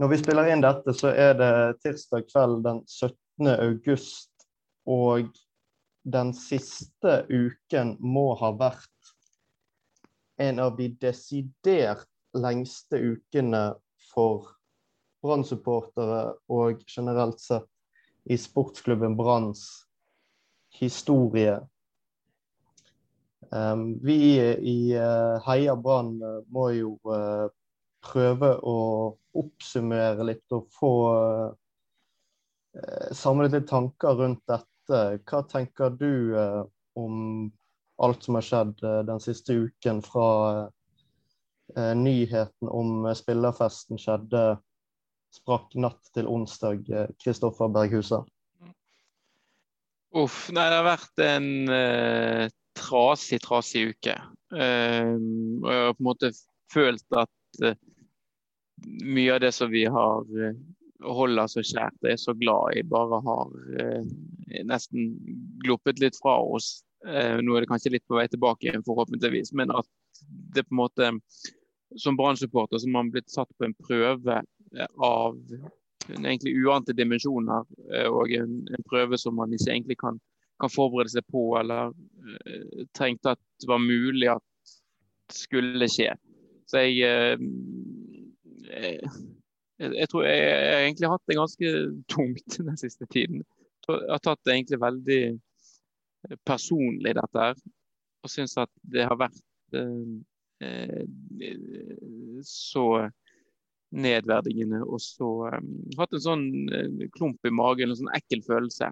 Når vi spiller inn dette, så er det tirsdag kveld den 17. august. Og den siste uken må ha vært en av de desidert lengste ukene for Brann-supportere og generelt sett i sportsklubben Branns historie. Um, vi i uh, Heia Brann må jo uh, prøve å oppsummere litt og få eh, samlet litt tanker rundt dette. Hva tenker du eh, om alt som har skjedd eh, den siste uken fra nyheten om spillerfesten skjedde sprakk natt til onsdag, Kristoffer Berghuset? Uff. Nei, det har vært en uh, trasig, trasig uke. Uh, og jeg har på en måte følt at uh, mye av det som vi har eh, holder så kjært og er så glad i, bare har eh, nesten gluppet litt fra oss. Eh, nå er det kanskje litt på vei tilbake igjen, forhåpentligvis. Men at det på en måte Som Brann-supporter så har man blitt satt på en prøve av egentlig uante dimensjoner. Og en, en, prøve som man ikke egentlig kan, kan forberede seg på, eller tenkte at det var mulig at skulle skje. Så jeg jeg, jeg, tror jeg, jeg, har egentlig hatt det ganske tungt den siste tiden. Jeg har tatt det egentlig veldig eh, personlig, dette her. Og syns at det har vært eh, eh, så nedverdigende og så um, hatt en sånn klump i magen, en sånn ekkel følelse.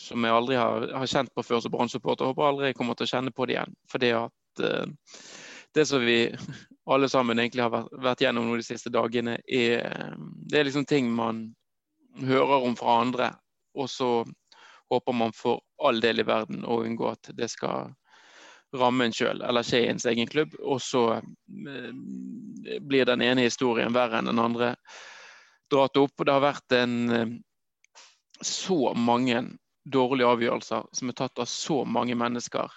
Som jeg aldri har, har kjent på før som Brann-supporter. Håper aldri jeg kommer til å kjenne på det igjen. Fordi at uh, det som vi alle sammen egentlig har vært, gjennom de siste dagene, er, det er liksom ting man hører om fra andre. Og så håper man for all del i verden å unngå at det skal ramme en sjøl eller skje i ens egen klubb. Og så eh, blir den ene historien verre enn den andre dratt opp. og Det har vært en, eh, så mange dårlige avgjørelser som er tatt av så mange mennesker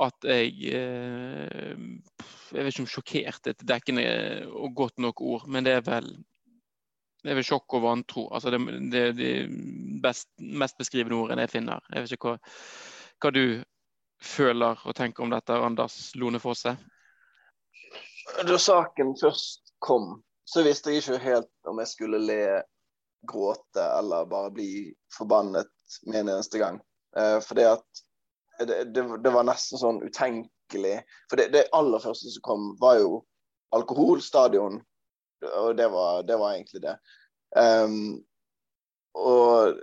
at jeg eh, Jeg vet ikke om sjokkert er et dekkende og godt nok ord, men det er vel det er vel sjokk og vantro. Altså det, det, de best, mest beskrivende ordene jeg finner. Jeg vet ikke hva, hva, du føler og tenker om dette, Anders Lone Fosse? Da saken først kom, så visste jeg ikke helt om jeg skulle le, gråte eller bare bli forbannet med en eneste gang. Eh, for det det, det, det, var nesten sånn utenkelig. For det, det, aller første som kom, var jo alkoholstadion. Og det var, det var egentlig det. Um, og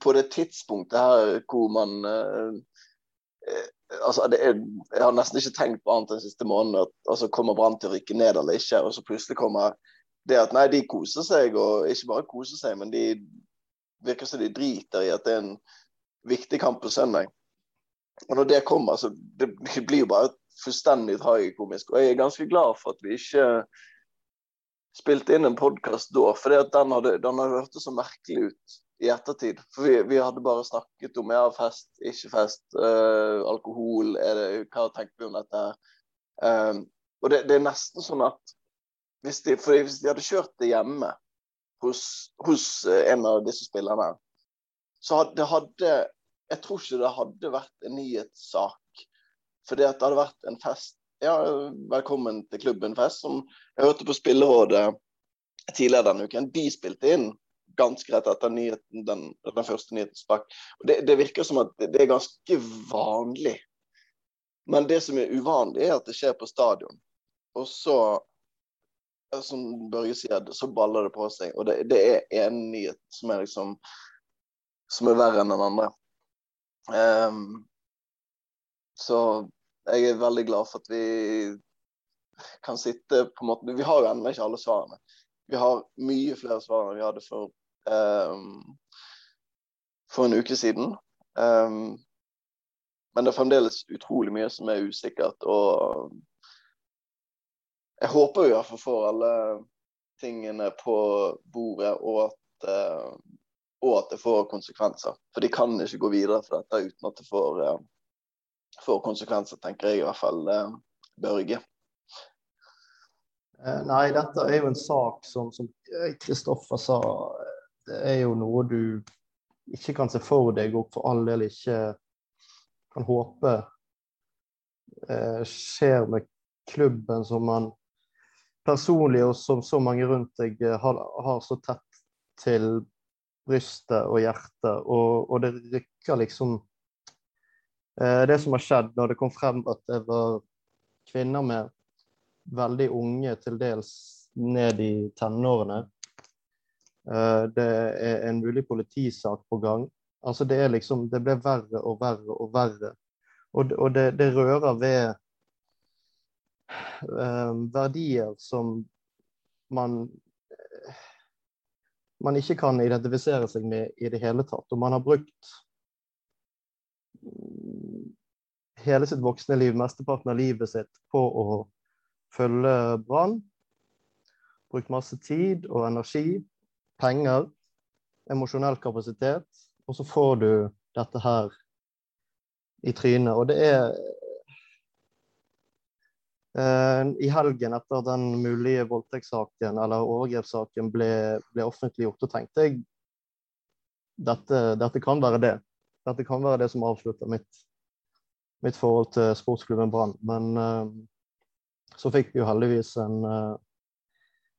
på det tidspunktet her hvor man uh, altså er, Jeg har nesten ikke tenkt på annet den siste måneden. At altså, kommer Brann til å rykke ned eller ikke? Og så plutselig kommer det at nei, de koser seg, og ikke bare koser seg, men de virker som de driter i at det er en viktig kamp på søndag. Og når det kommer, så det, det blir jo bare fullstendig tragikomisk. Og jeg er ganske glad for at vi ikke spilte inn en podkast da, for den hadde, den hadde hørtes så merkelig ut i ettertid. For vi, vi, hadde bare snakket om ja, fest, ikke fest, øh, alkohol, det, hva tenker vi om dette? Um, og det, det, er nesten sånn at hvis de, hvis de hadde kjørt det hjemme hos, hos uh, en av disse spillerne, så hadde, det hadde jeg tror ikke det hadde vært en nyhetssak. Fordi at det hadde vært en fest. Ja, velkommen til klubben-fest, som jeg hørte på Spillerådet tidligere denne uken. De spilte inn ganske rett etter nyheten, den, den første nyheten sprakk. Det, det, virker som at det er ganske vanlig. Men det som er uvanlig, er at det skjer på stadion. Og så, som Børge sier, så baller det på seg. Og det, det er en nyhet som er liksom som er verre enn den andre. Um, så jeg er veldig glad for at vi kan sitte på en måte Vi har jo ennå ikke alle svarene. Vi har mye flere svar enn vi hadde for, um, for en uke siden. Um, men det er fremdeles utrolig mye som er usikkert. Og jeg håper i hvert fall får alle tingene på bordet, og at uh, og at det får konsekvenser. For de kan ikke gå videre for dette uten at det får, uh, får konsekvenser, tenker jeg i hvert fall, uh, Børge. Eh, nei, dette er jo en sak som Kristoffer sa, det er jo noe du ikke kan se for deg, og for all del ikke kan håpe eh, skjer med klubben som man personlig og som så mange rundt deg eh, har, har så tett til brystet og hjertet, og, og det rykker liksom Det som har skjedd når det kom frem at det var kvinner med veldig unge, til dels ned i tenårene. Eh, det er en mulig politisak på gang. Altså det er liksom Det ble verre og verre og verre. Og, og det, det, rører ved eh, verdier som man man ikke kan identifisere seg med i det hele tatt. Og man har brukt hele sitt voksne liv, mesteparten av livet sitt, på å følge Brann. Brukt masse tid og energi, penger, emosjonell kapasitet. Og så får du dette her i trynet. Og det er I helgen etter den mulige voldtektssaken eller overgrepssaken ble, ble offentliggjort, så tenkte jeg dette, dette kan være det. Dette kan være det som avslutter mitt, mitt forhold til sportsklubben Brann. Men uh, så fikk vi jo heldigvis en uh,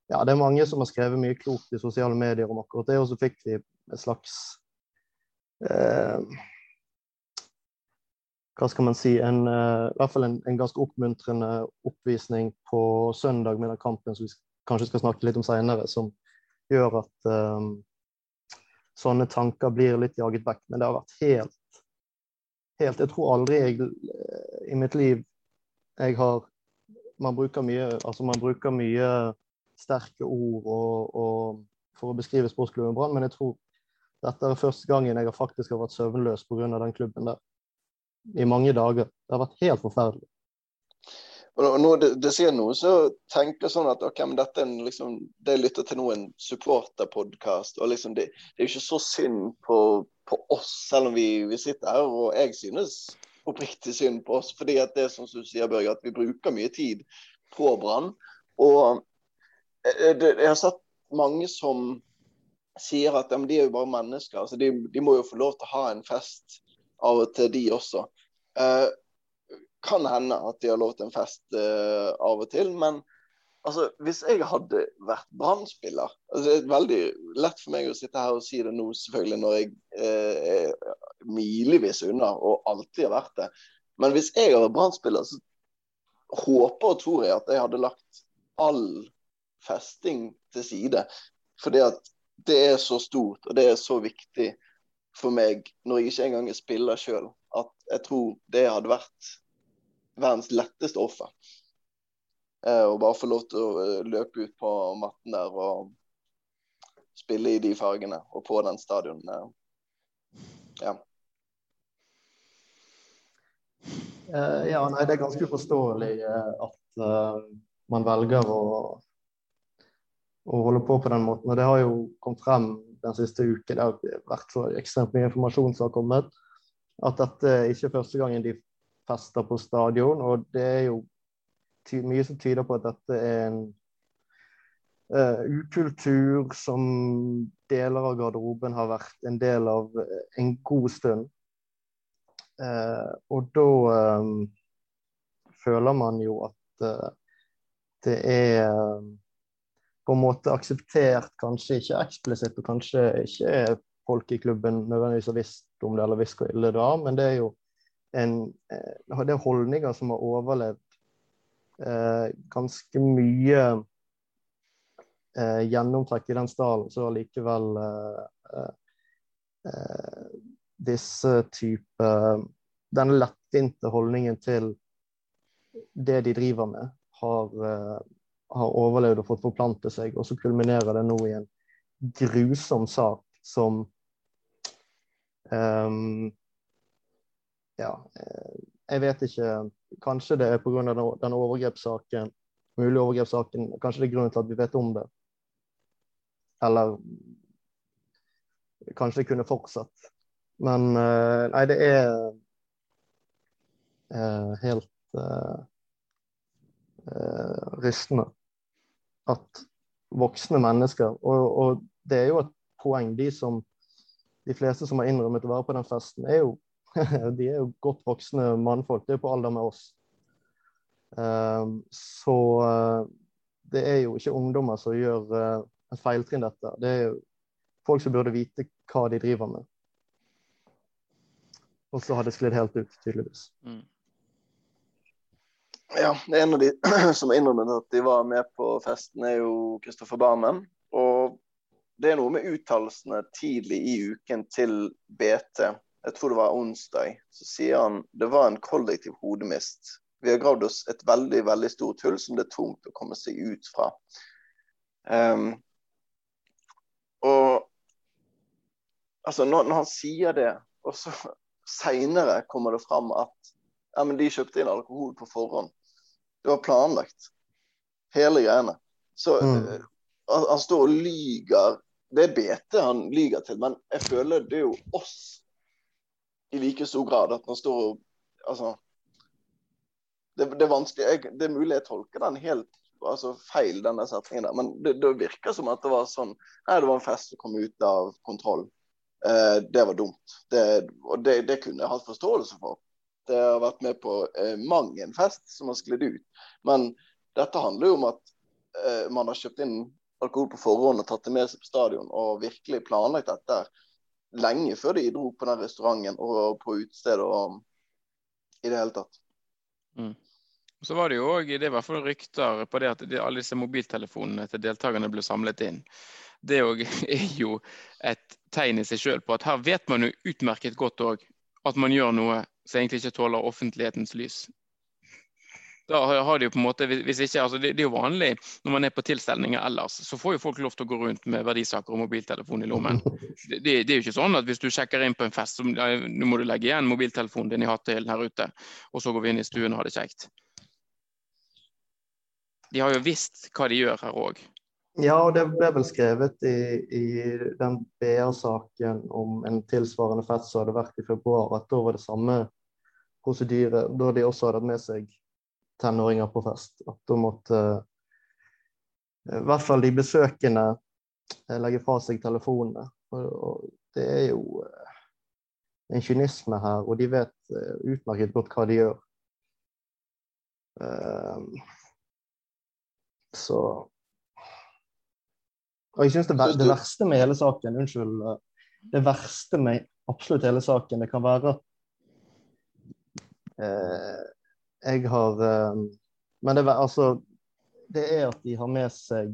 Ja, det er mange som har skrevet mye klokt i sosiale medier om akkurat det, og så fikk vi et slags eh, hva skal man si, en, uh, i hvert fall en, en, ganske oppmuntrende oppvisning på søndag med den kampen som vi kanskje skal snakke litt om senere, som gjør at um, sånne tanker blir litt jaget vekk. Men det har vært helt, helt Jeg tror aldri jeg i mitt liv jeg har man bruker mye, altså man bruker mye sterke ord og, og for å beskrive sportsklubben Brann, men jeg tror dette er første gangen jeg har faktisk har vært søvnløs pga. den klubben der. I mange dager. Det har vært helt forferdelig. Og når det, det sier noe, så tenker jeg sånn at ok, men dette er en, liksom, det jeg lytter til nå, en supporterpodkast. Og liksom det, det, er jo ikke så synd på, på oss, selv om vi, vi, sitter her. Og jeg synes oppriktig synd på oss. fordi at det er som du sier, Børge, at vi bruker mye tid på Brann. Og det, jeg har sett mange som sier at ja, de er jo bare mennesker. altså de, de, må jo få lov til å ha en fest av og til, de også. Eh, kan hende at de har lov til en fest eh, av og til, men altså, hvis jeg hadde vært Brann-spiller altså, Det er veldig lett for meg å sitte her og si det nå, selvfølgelig, når jeg eh, er milevis unna og alltid har vært det. Men hvis jeg hadde vært Brann-spiller, så håper og tror jeg at jeg hadde lagt all festing til side. Fordi at det er så stort og det er så viktig for meg når jeg ikke engang er spiller sjøl, at jeg tror det hadde vært verdens letteste offer. Eh, og bare få lov til å eh, løpe ut på matten der og spille i de fargene og på den stadion. Eh, ja. ja, nei, det er ganske uforståelig at man velger å, å, holde på på den måten. Og det har jo kommet frem den siste uken, har vært så ekstremt mye informasjon som har kommet, at dette ikke er første gangen de fester på stadion. Og det er jo mye som tyder på at dette er en uh, ukultur som deler av garderoben har vært en del av eh, en god stund. Uh, og da um, føler man jo at uh, det er på en måte akseptert, kanskje ikke eksplisitt, og kanskje ikke folk i klubben nødvendigvis har visst om det eller visst hvor ille det er, men det er jo en, det er holdninger som har overlevd eh, ganske mye eh, gjennomtrekk i den stallen, så allikevel eh, eh, disse type Denne lettvinte holdningen til det de driver med, har, eh, har overlevd og fått forplante seg, og så kulminerer det nå i en grusom sak som um, ja, jeg vet ikke Kanskje det er pga. den overgrepssaken, mulige overgrepssaken. Kanskje det er grunnen til at vi vet om det. Eller kanskje det kunne fortsatt. Men uh, nei, det er uh, helt uh, rystende. at voksne mennesker og, og, det er jo et poeng. De som de fleste som har innrømmet å være på den festen, er jo, de er jo godt voksne mannfolk. Det er jo på alder med oss. Um, så uh, det er jo ikke ungdommer som gjør en feiltrinn dette. Det er jo folk som burde vite hva de driver med. Og så har det sklidd helt ut, tydeligvis. Mm. Ja, en av de som innrømmet at de var med på festen, er jo Kristoffer Barmen. Og det er noe med uttalelsene tidlig i uken til BT. Jeg tror det var onsdag. Så sier han det var en kollektiv hodemist. Vi har gravd oss et veldig veldig stort hull som det er tungt å komme seg ut fra. Um, og altså når, når, han sier det, og så seinere kommer det fram at ja, men de kjøpte inn alkohol på forhånd. Det var planlagt. Hele greiene. Så mm. han, han står og lyger. Det er BT han lyger til, men jeg føler det er jo oss i like stor grad at han står og Altså det, det, er vanskelig, jeg, det er mulig jeg tolker den helt altså feil, denne setningen der. Men det, det virker som at det var sånn Nei, det var en fest som kom ut av kontroll. Eh, det var dumt. Det, og det, det, kunne jeg hatt forståelse for. Det har vært med på eh, mang en fest som har sklidd ut. Men dette handler jo om at eh, man har kjøpt inn alkohol på forhånd og tatt det med seg på stadion og virkelig planlagt dette lenge før de dro på den restauranten og på utestedet og i det hele tatt. Mm. Så var det jo òg det var fall rykter på det at alle disse mobiltelefonene til deltakerne ble samlet inn. Det er jo et tegn i seg sjøl på at her vet man jo utmerket godt òg at man gjør noe som egentlig ikke tåler offentlighetens lys. Da har de jo på en måte, hvis ikke, altså det, det, er jo vanlig når man er på tilstelninger ellers, så får jo folk lov til å gå rundt med verdisaker og mobiltelefon i lommen. Det, det, det er jo ikke sånn at hvis du sjekker inn på en fest, så nå må du legge igjen mobiltelefonen din i hattehyllen her ute, og så går vi inn i stuen og har det kjekt de har jo visst hva de gjør her òg. Ja, og det ble vel skrevet i, i den BR-saken om en tilsvarende fest som hadde vært i februar, at da var det samme prosedyre, da de også hadde med seg tenåringer på fest. At da måtte i hvert fall de besøkende eh, legge fra seg telefonene. Og, det er jo eh, en kynisme her, og de vet eh, utmerket godt hva de gjør. Så Og jeg syns det, det, verste med hele saken Unnskyld. Eh, det verste med absolutt hele saken, det kan være at eh, jeg har eh, Men det, altså, det er at de har med seg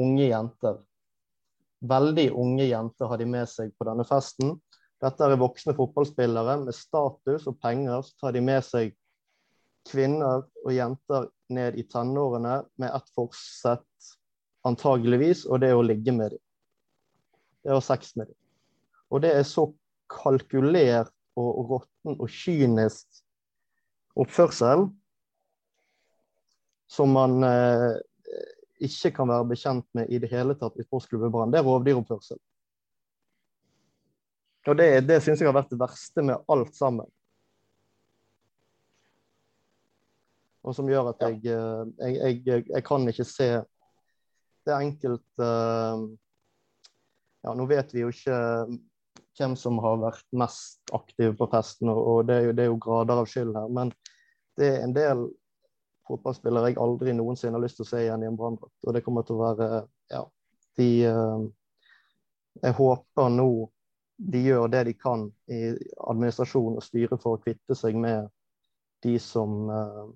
unge jenter. Veldig unge jenter har de med seg på denne festen. Dette er voksne fotballspillere med status og penger. Så tar de med seg kvinner og jenter ned i tenårene med ett forsett, antageligvis, og det er å ligge med dem. Det er å ha sex med dem. Og det er så kalkulert og råtten og kynisk oppførsel som man eh, ikke kan være bekjent med i det hele tatt i sportsklubben Brann. Det er rovdyroppførsel. Og det, det syns jeg har vært det verste med alt sammen. og som gjør at jeg, eh, jeg, jeg, jeg kan ikke se Det enkelte enkelt uh, Ja, nå vet vi jo ikke hvem som har vært mest aktiv på festen, og det er, jo, det er jo grader av skyld her. Men det er en del fotballspillere jeg aldri noensinne har lyst til å se igjen i en branndrakt. Og det kommer til å være Ja, de uh, Jeg håper nå de gjør det de kan i administrasjon og styre for å kvitte seg med de som uh,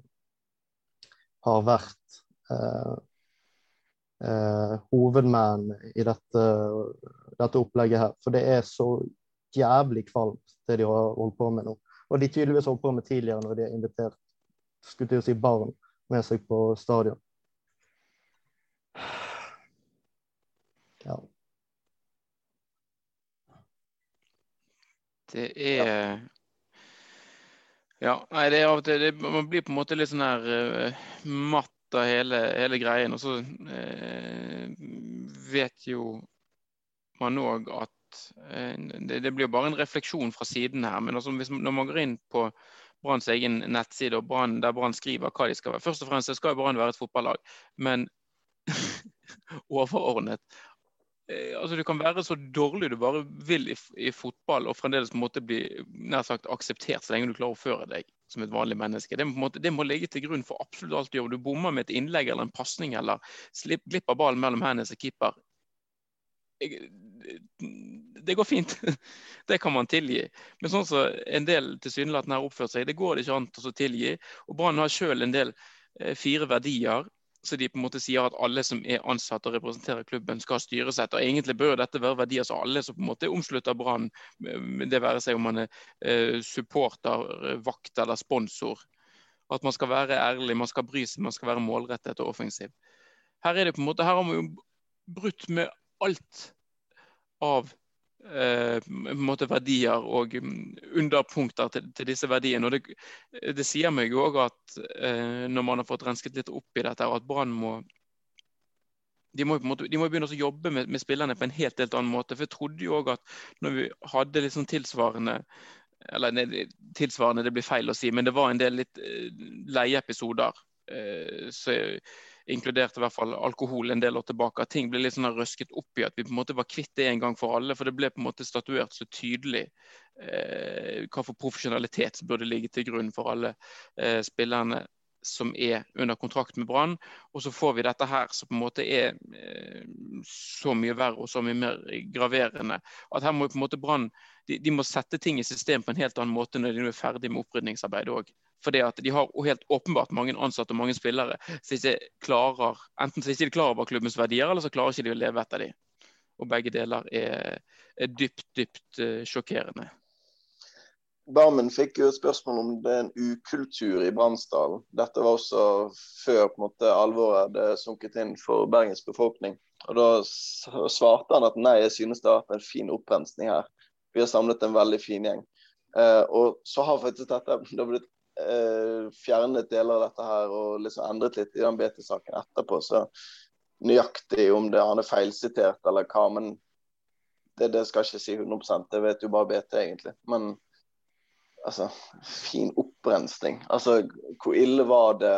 har vært eh, eh, hovedmenn i dette, dette, opplegget her. For det er så jævlig kvalmt, det de har holdt på med nå. Og de tydeligvis holdt på med tidligere når de har invitert skulle til si barn med seg på stadion. Ja. Det er ja, nei, det er av og til Man blir på en måte litt sånn her uh, matt av hele, hele, greien. Og så uh, vet jo man òg at uh, det, det, blir bare en refleksjon fra siden her. Men altså, hvis, når man går inn på Branns egen nettside og Brand, der Brann skriver hva de skal være Først og fremst skal Brann være et fotballag. Men overordnet. Eh, altså Du kan være så dårlig du bare vil i, i fotball og fremdeles på en måte bli nær sagt akseptert så lenge du klarer å føre deg som et vanlig menneske. Det, måte, det må ligge til grunn for absolutt alt du gjør. Du bommer med et innlegg eller en pasning eller slipper glipper ballen mellom hendene som keeper. Det går fint. Det kan man tilgi. Men sånn som en del tilsynelatende har oppført seg, det går det ikke an å tilgi. Og Brann har sjøl en del eh, fire verdier så de på en måte sier at alle som er ansatt og representerer klubben, skal styresette. Og Egentlig bør dette være verdier som alle som på en måte omslutter Brann, det være seg om man er eh, supporter, vakt eller sponsor. At man skal være ærlig, man skal bry seg, man skal være målrettet og offensiv. Her er det på en måte, her har man jo brutt med alt av Eh, verdier og mm, underpunkter til, til disse verdiene. Og det, det sier meg òg at eh, når man har fått rensket litt opp i dette, at Brann må de må, måte, de må, begynne å jobbe med, med, spillerne på en helt, helt annen måte. For jeg trodde jo òg at når vi hadde sånn tilsvarende Eller tilsvarende, det blir feil å si, men det var en del litt uh, leieepisoder. Eh, inkluderte i hvert fall alkohol en del år tilbake. At ting ble litt sånn røsket opp i at vi på en måte var kvitt det en gang for alle. For det ble på en måte statuert så tydelig eh, hva for profesjonalitet som burde ligge til grunn for alle eh, spillerne som er under kontrakt med Brann. Og så får vi dette her som på en måte er eh, så mye verre og så mye mer graverende. At her må på en måte Brann de, de, må sette ting i system på en helt annen måte når de nå er ferdig med opprydningsarbeidet òg. Fordi at de har helt åpenbart mange ansatte og mange spillere som ikke klarer enten så ikke de klarer over klubbens verdier, eller så klarer ikke de å leve etter dem. Og begge deler er, er dypt, dypt uh, sjokkerende. Barmen fikk jo spørsmål om det er en ukultur i Bransdalen. Dette var også før på en måte alvoret hadde sunket inn for Bergens befolkning. Og Da svarte han at nei, jeg synes det har vært en fin opprensning her. Vi har samlet en veldig fin gjeng. Eh, og så har faktisk dette det blitt eh, fjernet deler av dette her og liksom endret litt i den BT-saken etterpå. Så nøyaktig om det han er feilsitert eller hva, men det, det skal jeg ikke si 100 Det vet jo bare BT, egentlig. Men altså, fin opprensning. Altså, hvor ille var det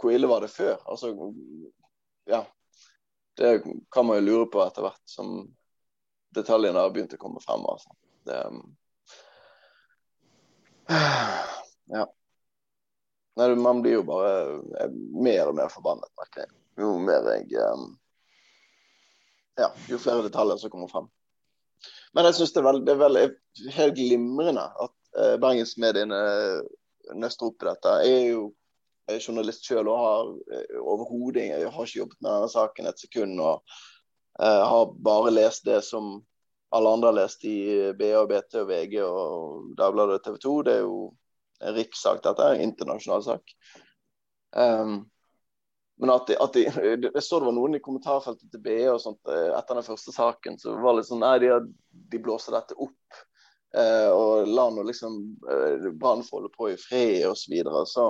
Hvor ille var det før? Altså, ja. Det kan man jo lure på etter hvert som detaljene har begynt å komme frem. Altså. Det, ja. Nei, man blir jo bare mer og mer forbannet, merker jeg. Jo mer jeg um, Ja, jo flere detaljer som kommer frem. Men jeg syns det, det, er veldig helt glimrende at uh, bergensmediene nøster opp i dette. Jeg er jo jeg er journalist sjøl og har uh, overhodet Jeg har ikke jobbet med denne saken et sekund. og uh, har bare lest det som alle andre har lest i BA, BT og VG og Dagbladet TV 2. Det er jo rikssak, dette er en internasjonal sak. Um, men at, de, at de, Jeg så det var noen i kommentarfeltet til BE og sånt eh, etter den første saken så var det litt sånn Nei, de, de blåser dette opp. Uh, og la nå liksom uh, Brann få holde på i fred og så videre. Så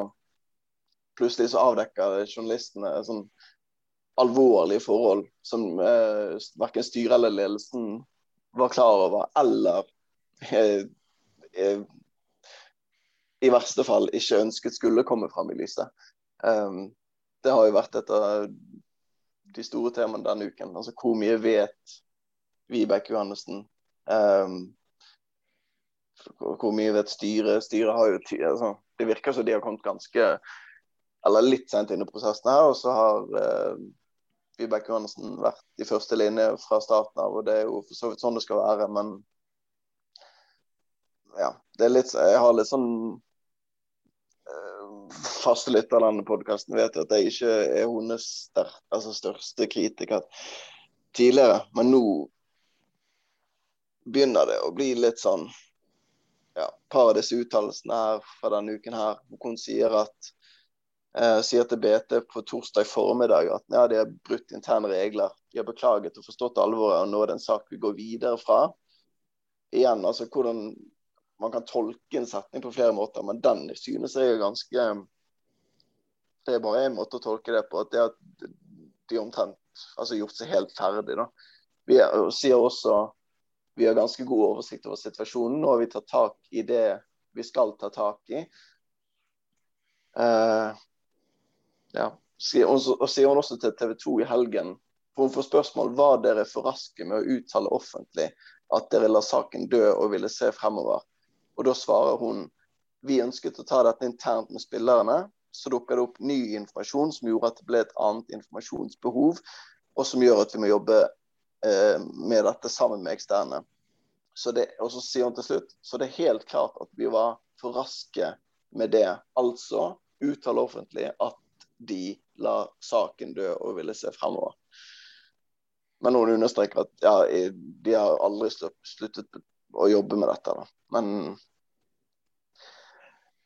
plutselig så avdekker journalistene sånn alvorlige forhold som uh, verken styret eller ledelsen var klar over, eller i verste fall ikke ønsket skulle komme fram i lyset. Um, det har jo vært et av de store temaene denne uken. Altså hvor mye vet Vibeke Johannessen? Um, hvor mye vet styret? Styret har jo altså, Det virker som de har kommet ganske eller litt sent inn i prosessen her. Og så har uh, Vibeke Johannessen vært i første linje fra starten av, og det er jo for så vidt sånn det skal være. Men ja, det er litt Jeg har litt sånn faste lytter av denne podkasten vet at jeg ikke er hennes altså største kritiker tidligere. Men nå begynner det å bli litt sånn ja, par av disse uttalelsene her fra denne uken her, hvor hun sier at eh, sier til BT på torsdag formiddag at ja, de har brutt interne regler. De har beklaget og forstått alvoret, og nå er det en sak vi går videre fra. Igjen, altså hvordan man kan tolke en setning på flere måter, men den synes jeg er ganske Det er bare én måte å tolke det på. at det at de omtrent altså gjort seg helt ferdig. da. Vi er, sier også vi har ganske god oversikt over situasjonen. Nå har vi tatt tak i det vi skal ta tak i. Uh, ja. og sier hun også til TV 2 i helgen for Hun får spørsmål var dere for raske med å uttale offentlig at dere la saken dø og ville se fremover. Og Da svarer hun vi ønsket å ta dette internt med spillerne. Så dukka det opp ny informasjon som gjorde at det ble et annet informasjonsbehov, og som gjør at vi må jobbe eh, med dette sammen med eksterne. Så det, og så sier hun til slutt så det er helt klart at vi var for raske med det. Altså uttale offentlig at de la saken dø og ville se fremover. Men hun understreker at ja, de har aldri sluttet å jobbe med dette. Da. Men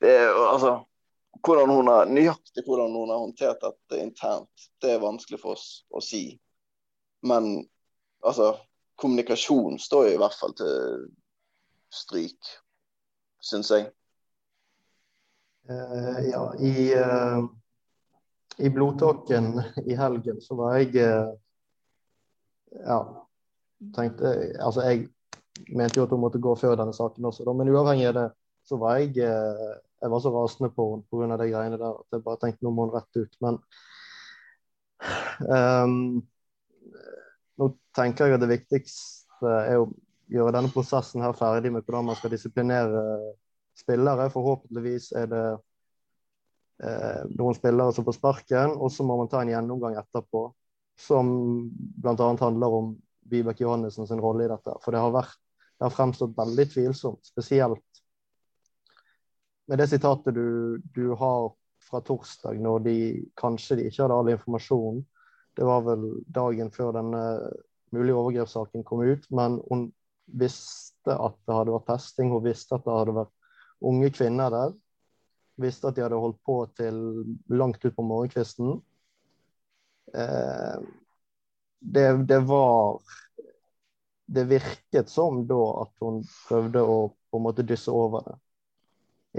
det er altså hvordan hun har, Nøyaktig hvordan hun har håndtert dette internt, det er vanskelig for oss å si. Men altså Kommunikasjon står jo i hvert fall til stryk, syns jeg. Uh, ja, i uh i blodtåken i helgen så var jeg uh, Ja, tenkte Altså, jeg mente jo at hun måtte gå før denne saken også, da, men uavhengig av det, så var jeg eh, jeg var så rasende på henne pga. de greiene der at jeg bare tenkte nå må hun rette ut. Men um, nå tenker jeg at det viktigste er å gjøre denne prosessen her ferdig med hvordan man skal disiplinere spillere. Forhåpentligvis er det eh, noen spillere som får sparken, og så må man ta en gjennomgang etterpå som bl.a. handler om Vibeke Johannessen sin rolle i dette. For det har, vært, det har fremstått veldig tvilsomt, spesielt med det sitatet du, du, har fra torsdag, når de kanskje de ikke hadde all informasjon. Det var vel dagen før denne mulige overgrepssaken kom ut, men hun visste at det hadde vært testing, hun visste at det hadde vært unge kvinner der visste at de hadde holdt på til langt ut på morgenkvisten. Eh, det, det, var Det virket som da at hun prøvde å på en måte dysse over det.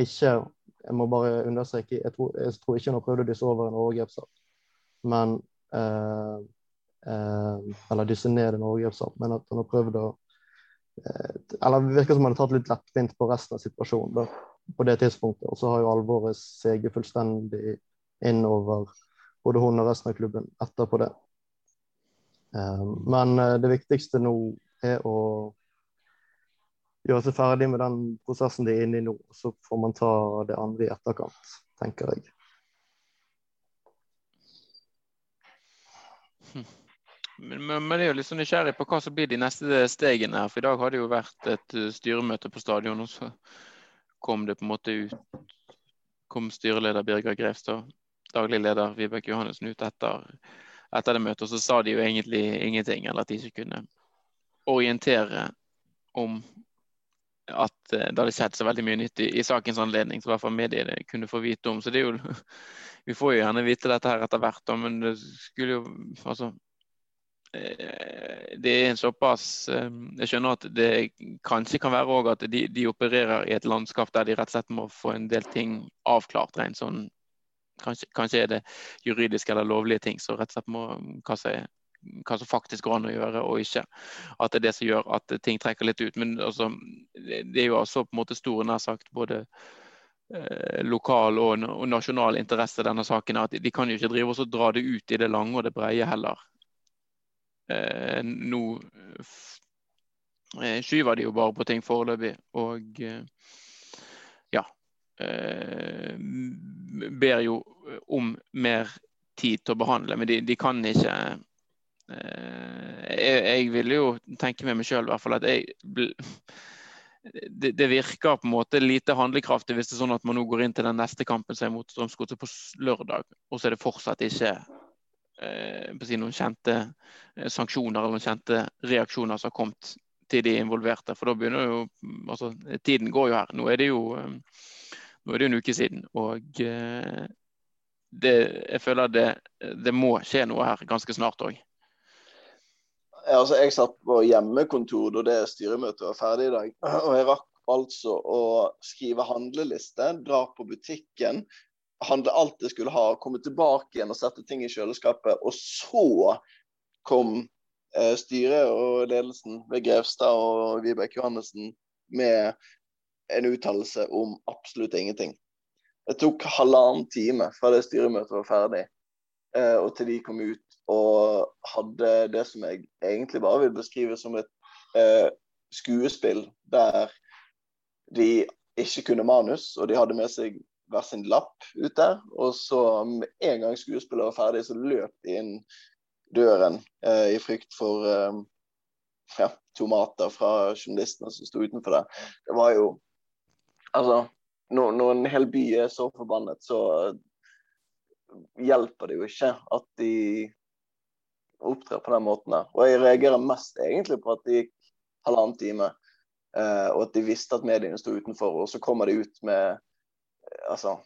Ikke Jeg må bare understreke, jeg tror, jeg tror ikke hun har prøvd å dysse over en overgrepssak, men eh, eh, Eller dysse ned en overgrepssak, men at hun har prøvd å eh, Eller det virker som hun har tatt litt lettvint på resten av situasjonen. da på det tidspunktet. Og så har jo alvoret seget fullstendig innover både hun og resten av klubben etterpå det. Eh, men eh, det viktigste nå er å gjøre seg ferdig med den prosessen de er inne i nå. Så får man ta det andre i etterkant, tenker jeg. Men, men, men jeg er litt så nysgjerrig på hva som blir de neste stegene her. For i dag har det jo vært et eh, styremøte på stadion. og så kom det på en måte ut kom styreleder Birger Grevstad, daglig leder Vibeke Johannessen ut etter, etter det møtet. Og så sa de jo egentlig ingenting, eller at de ikke kunne orientere om at eh, det hadde skjedd så veldig mye nytt i, i sakens anledning. Så i hvert fall mediene kunne få vite om. Så det er jo Vi får jo gjerne vite dette her etter hvert, men det skulle jo Altså Eh, det er en såpass eh, Jeg skjønner at det kanskje kan være at de, de, opererer i et landskap der de rett og slett må få en del ting avklart. rent sånn, kanskje, kanskje, er det juridiske eller lovlige ting som rett og slett må hva som, hva som faktisk går an å gjøre og ikke. At det er det som gjør at ting trekker litt ut. Men altså, det er jo også på en måte store, nær sagt både eh, lokal og, nasjonal interesse denne saken. at De kan jo ikke drive og dra det ut i det lange og det breie heller. Eh, nå eh, skyver de jo bare på ting foreløpig. Og ja Ber jo om mer tid til å behandle, men de, de kan ikke jeg, jeg ville jo tenke med meg sjøl at jeg det, det, virker på en måte lite handlekraftig hvis det er sånn at man nå går inn til den neste kampen som er mot Strømsgodset på lørdag, og så er det fortsatt ikke eh, si noen kjente eh, sanksjoner eller noen kjente reaksjoner som har kommet til de involverte. For da begynner jo altså, Tiden går jo her. Nå er det jo eh, nå er det jo en uke siden. Og eh, det, jeg føler det, det må skje noe her ganske snart òg. Altså, jeg satt på hjemmekontor da det styremøtet var ferdig i dag. Og jeg rakk altså å skrive handleliste, dra på butikken, handle alt det skulle ha, komme tilbake igjen og sette ting i kjøleskapet. Og så kom eh, styret og ledelsen ved Grevstad og Vibeke Johannessen med en uttalelse om absolutt ingenting. Det tok halvannen time fra det styremøtet var ferdig, eh, og til de kom ut og hadde det som jeg egentlig bare vil beskrive som et eh, skuespill der de ikke kunne manus, og de hadde med seg hver sin lapp ut der. Og så med en gang skuespillet var ferdig, så løp de inn døren eh, i frykt for eh, ja, tomater fra journalistene som sto utenfor der. Det var jo Altså, når, når en hel by er så forbannet, så hjelper det jo ikke at de opptrer på den måten der. Og jeg reagerer mest egentlig på at det gikk halvannen time, eh, og at de visste at mediene sto utenfor, og så kommer de ut med altså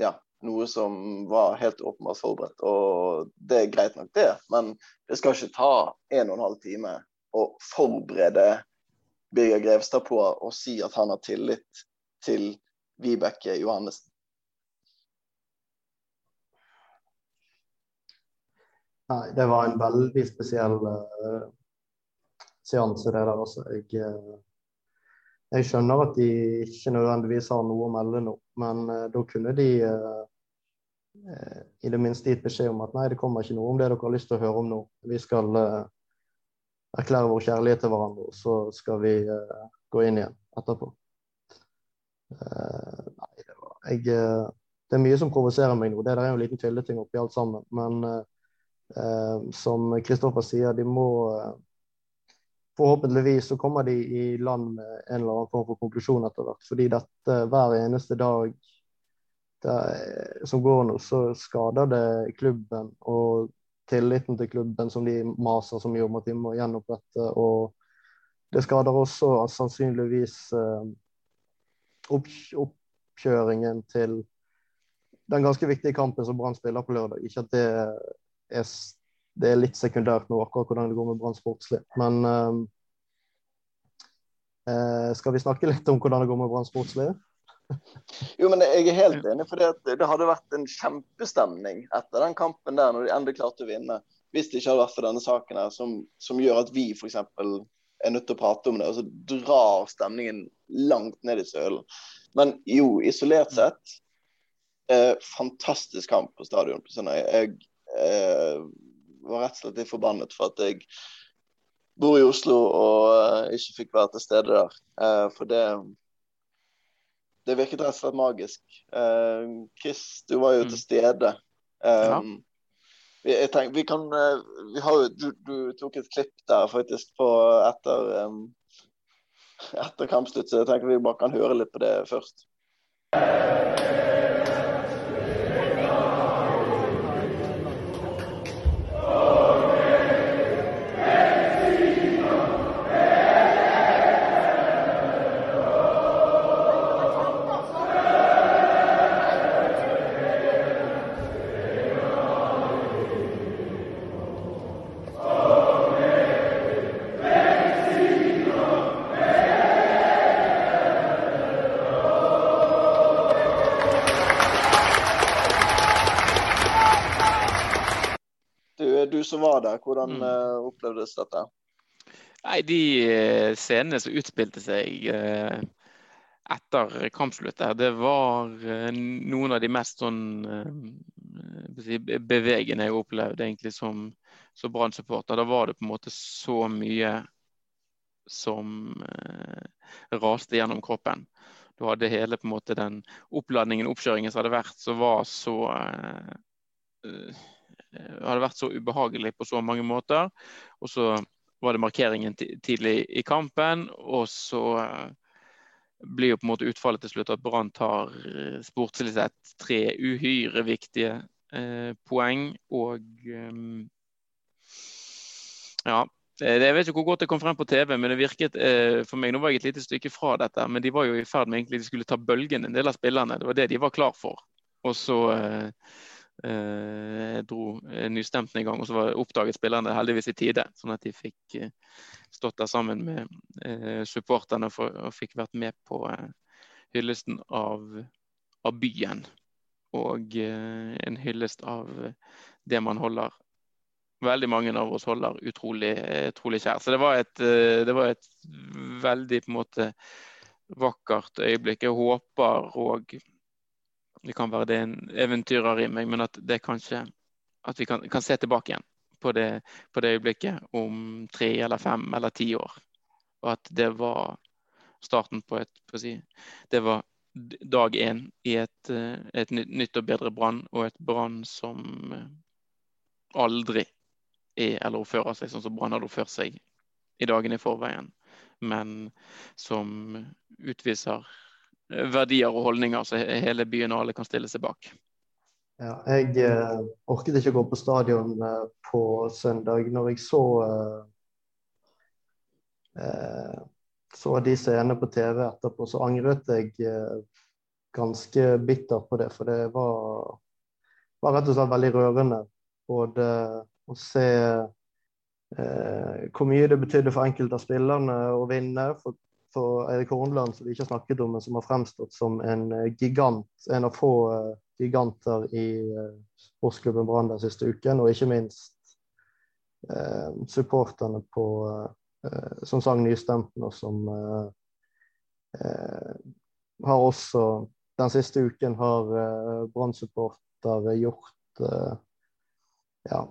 ja, noe som var helt åpenbart forberedt. Og det er greit nok, det, men det skal ikke ta en og en halv time å forberede Birger Grevstad på å si at han har tillit til Vibeke Johannessen. Nei, det var en veldig spesiell uh, seanse, det der. Altså. Jeg, uh, jeg skjønner at de ikke nødvendigvis har noe å melde nå, men uh, da kunne de i det minste gitt beskjed om at nei, det kommer ikke noe om det dere har lyst til å høre om nå. Vi skal erklære vår kjærlighet til hverandre, og så skal vi gå inn igjen etterpå. nei, det var jeg, Det er mye som provoserer meg nå. Det der er jo en liten tvilleting oppi alt sammen. Men som Kristoffer sier, de må forhåpentligvis så kommer de i land med en eller annen form for konklusjon etter hvert. Fordi dette hver eneste dag det, som går nå, så skader det klubben og tilliten til klubben som de maser så mye om at de må gjenopprette. Og det skader også sannsynligvis eh, opp, oppkjøringen til den ganske viktige kampen som Brann spiller på lørdag. Ikke at det er det er litt sekundært nå akkurat hvordan det går med Brann sportslig. Men uh, skal vi snakke litt om hvordan det går med Brann sportslig? jo, men jeg er helt enig. for Det hadde vært en kjempestemning etter den kampen der, når de endelig klarte å vinne. Hvis det ikke hadde vært for denne saken her, som, som gjør at vi f.eks. er nødt til å prate om det. Og så drar stemningen langt ned i sølen. Men jo, isolert sett eh, Fantastisk kamp på stadion. Jeg, eh, var rett og slett litt forbannet for at jeg bor i Oslo og uh, ikke fikk være til stede der. Uh, for det det virket rett og slett magisk. Chris, du var jo mm. til stede. Ja. vi, tenker, vi kan vi har du, du, tok et klipp der faktisk på etter etter kampslutt, så jeg tenker vi bare kan høre litt på det først. Som var der, hvordan mm. uh, opplevdes dette? Nei, De eh, scenene som utspilte seg uh, etter kampsluttet, det var uh, noen av de mest sånn bevegende jeg opplevde egentlig som, som Brann-supporter. Da var det på en måte så mye som raste gjennom kroppen. Du hadde hele på en måte den oppladningen, oppkjøringen som hadde vært, som var så Eh, hadde vært så ubehagelig på så mange måter. Og så var det markeringen tidlig i kampen, og så eh, blir jo på en måte utfallet til slutt at Brann tar eh, sportslig sett tre uhyre viktige eh, poeng. Og um, ja. Jeg vet ikke hvor godt det kom frem på TV, men det virket eh, for meg Nå var jeg et lite stykke fra dette, men de var jo i ferd med egentlig de skulle ta bølgen, en del av spillerne. Det var det de var klar for. Og så eh, eh, dro nystemten i gang. Og så var oppdaget spillerne heldigvis i tide, sånn at de fikk eh, stått der sammen med eh, supporterne og fikk vært med på eh, hyllesten av, av, byen. Og eh, en hyllest av det man holder veldig mange av oss holder utrolig, utrolig kjær. Så det var, et, eh, det var et veldig på en måte vakkert øyeblikk. Jeg håper og det kan være det er en eventyrer i meg, men at det kanskje at vi kan, kan se tilbake igjen på det, på det, øyeblikket om tre eller fem eller ti år. Og at det var starten på et på si, Det var dag én i et, et nytt og bedre Brann, og et Brann som aldri er eller oppfører seg sånn som Brann hadde oppført seg i dagene i forveien, men som utviser verdier og holdninger så hele byen og alle kan stille seg bak. Ja, jeg eh, orket ikke å gå på stadion eh, på søndag. Når jeg så eh, eh så de scenene på TV etterpå, så angret jeg eh, ganske bittert på det. For det var, var rett og slett veldig rørende. Både å se eh, hvor mye det betydde for enkelte av spillerne å vinne. For, for Eirik Hornland, som vi ikke har snakket om, men som har fremstått som en eh, gigant. En av få uh, giganter i uh, sportsklubben Brann den siste uken. Og ikke minst eh, supporterne på, eh, som sang nystemten, og som har også den siste uken har Brann-supportere gjort ja,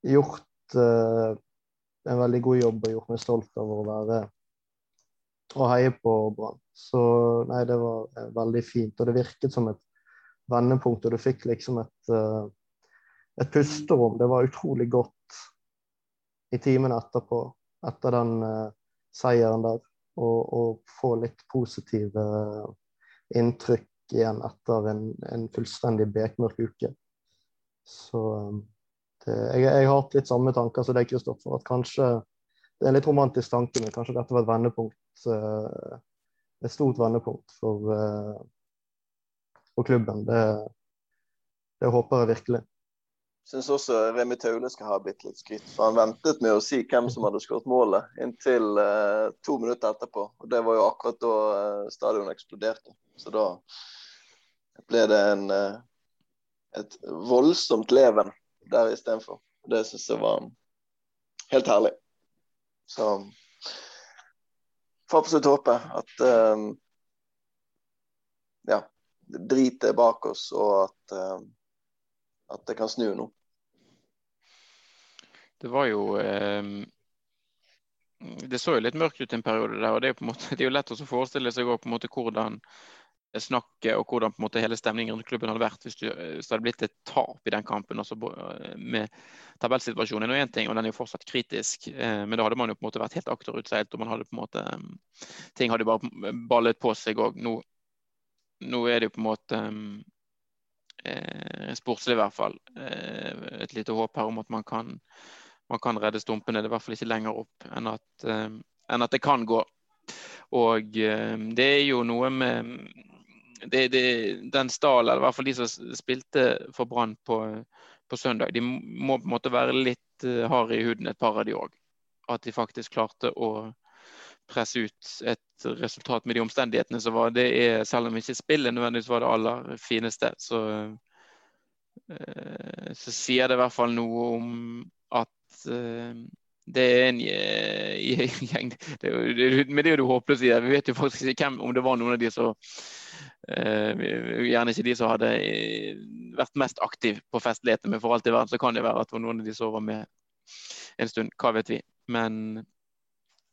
gjort en veldig god jobb og gjort meg stolt over å være og heie på Brann. Så nei, det var uh, veldig fint. Og det virket som et vendepunkt, og du fikk liksom et, uh, et pusterom. Det var utrolig godt i timene etterpå, etter den seieren der, å få litt positive inntrykk igjen etter en, en fullstendig bekmørk uke. Så jeg, jeg, har hatt litt samme tanker som deg, Kristoffer. At kanskje det er en litt romantisk tanke, men kanskje dette var et vendepunkt. Eh, et stort vendepunkt for, eh, for klubben. Det, det, håper jeg virkelig. Jeg syns også Remi Taule skal ha bitte litt skryt. For han ventet med å si hvem som hadde skåret målet, inntil uh, to minutter etterpå. Og det var jo akkurat da uh, stadionet eksploderte. Så da ble det en, uh, et voldsomt leven der istedenfor. Det syns jeg var helt herlig. Så får absolutt håpe at um, ja, dritet er bak oss, og at, um, at det kan snu nå. Det var jo um, Det så jo litt mørkt ut en periode der. og Det er, på en måte, det er jo lett å forestille seg på en måte hvordan snakket og hvordan på en måte hele stemningen rundt klubben hadde vært hvis, du, hvis det hadde blitt et tap i den kampen. Også med tabellsituasjonen og én ting, og den er jo fortsatt kritisk. Eh, men da hadde man jo på en måte vært helt akterutseilt, og man hadde på en måte Ting hadde bare ballet på seg òg. Nå, nå, er det jo på en måte eh, sportslig i hvert fall eh, et lite håp her om at man kan, man kan redde stumpene. Det er i hvert fall ikke lenger opp enn at, eh, enn at det kan gå. Og eh, det er jo noe med det, det, den stallen, eller i hvert fall de som spilte for Brann på, på, søndag, de må på en måte være litt uh, harde i huden, et par av de òg. At de faktisk klarte å presse ut et resultat med de omstendighetene som var. Det er, selv om ikke spillet nødvendigvis var det aller fineste, så, uh, så sier det i hvert fall noe om at det er en gjeng det, det, Men det er jo håpløst det si. Vi vet jo faktisk ikke hvem, om det var noen av de som Eh, gjerne ikke de som hadde eh, vært mest aktiv på festligheter, men for alt i verden så kan det være at noen av de sover var med en stund. Hva vet vi. Men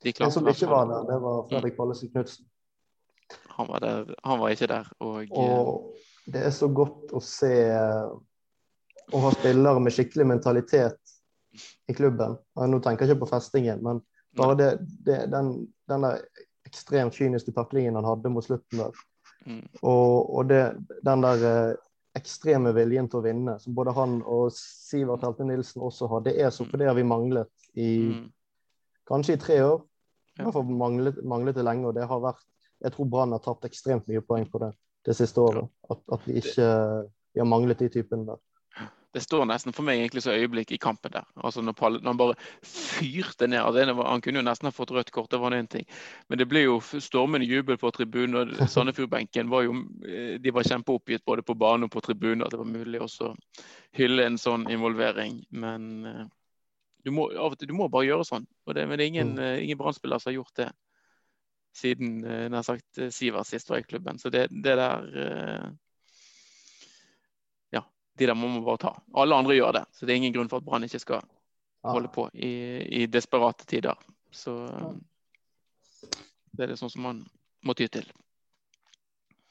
de klarte En som ikke var der, det var Fredrik Pallesen Knutsen. Han var, der, han var ikke der. Og, og det er så godt å se å ha spillere med skikkelig mentalitet i klubben. Nå tenker jeg ikke på festingen, men bare det, det, den, den der ekstremt kyniske taklingen han hadde mot slutten der. Mm. Og, og det, den der eh, ekstreme viljen til å vinne, som både han og Sivert Helte Nilsen også har, det er så, for det har vi manglet i mm. kanskje i tre år. I hvert fall manglet, manglet, det lenge. og det har vært, Jeg tror Brann har tapt ekstremt mye poeng på det det siste året. At, at vi ikke vi har manglet de typene der det står nesten for meg egentlig så øyeblikk i kampen der. Altså når, Palle, når han bare fyrte ned. Altså, han kunne jo nesten ha fått rødt kort, det var en ting. Men det ble jo stormende jubel på tribunen. og Sandefjordbenken var jo eh, de var kjempeoppgitt både på bane og på tribunen at det var mulig å hylle en sånn involvering. Men eh, du må, til, du må bare gjøre sånn. Og det, men det er ingen, mm. ingen brann som har gjort det siden nær sagt Sivert sist var i klubben. Så det, det der de der må man bare ta. Alle andre gjør det, så det er ingen grunn for at Brann ikke skal holde på i, i desperate tider. Så det er det sånn som man må ty til.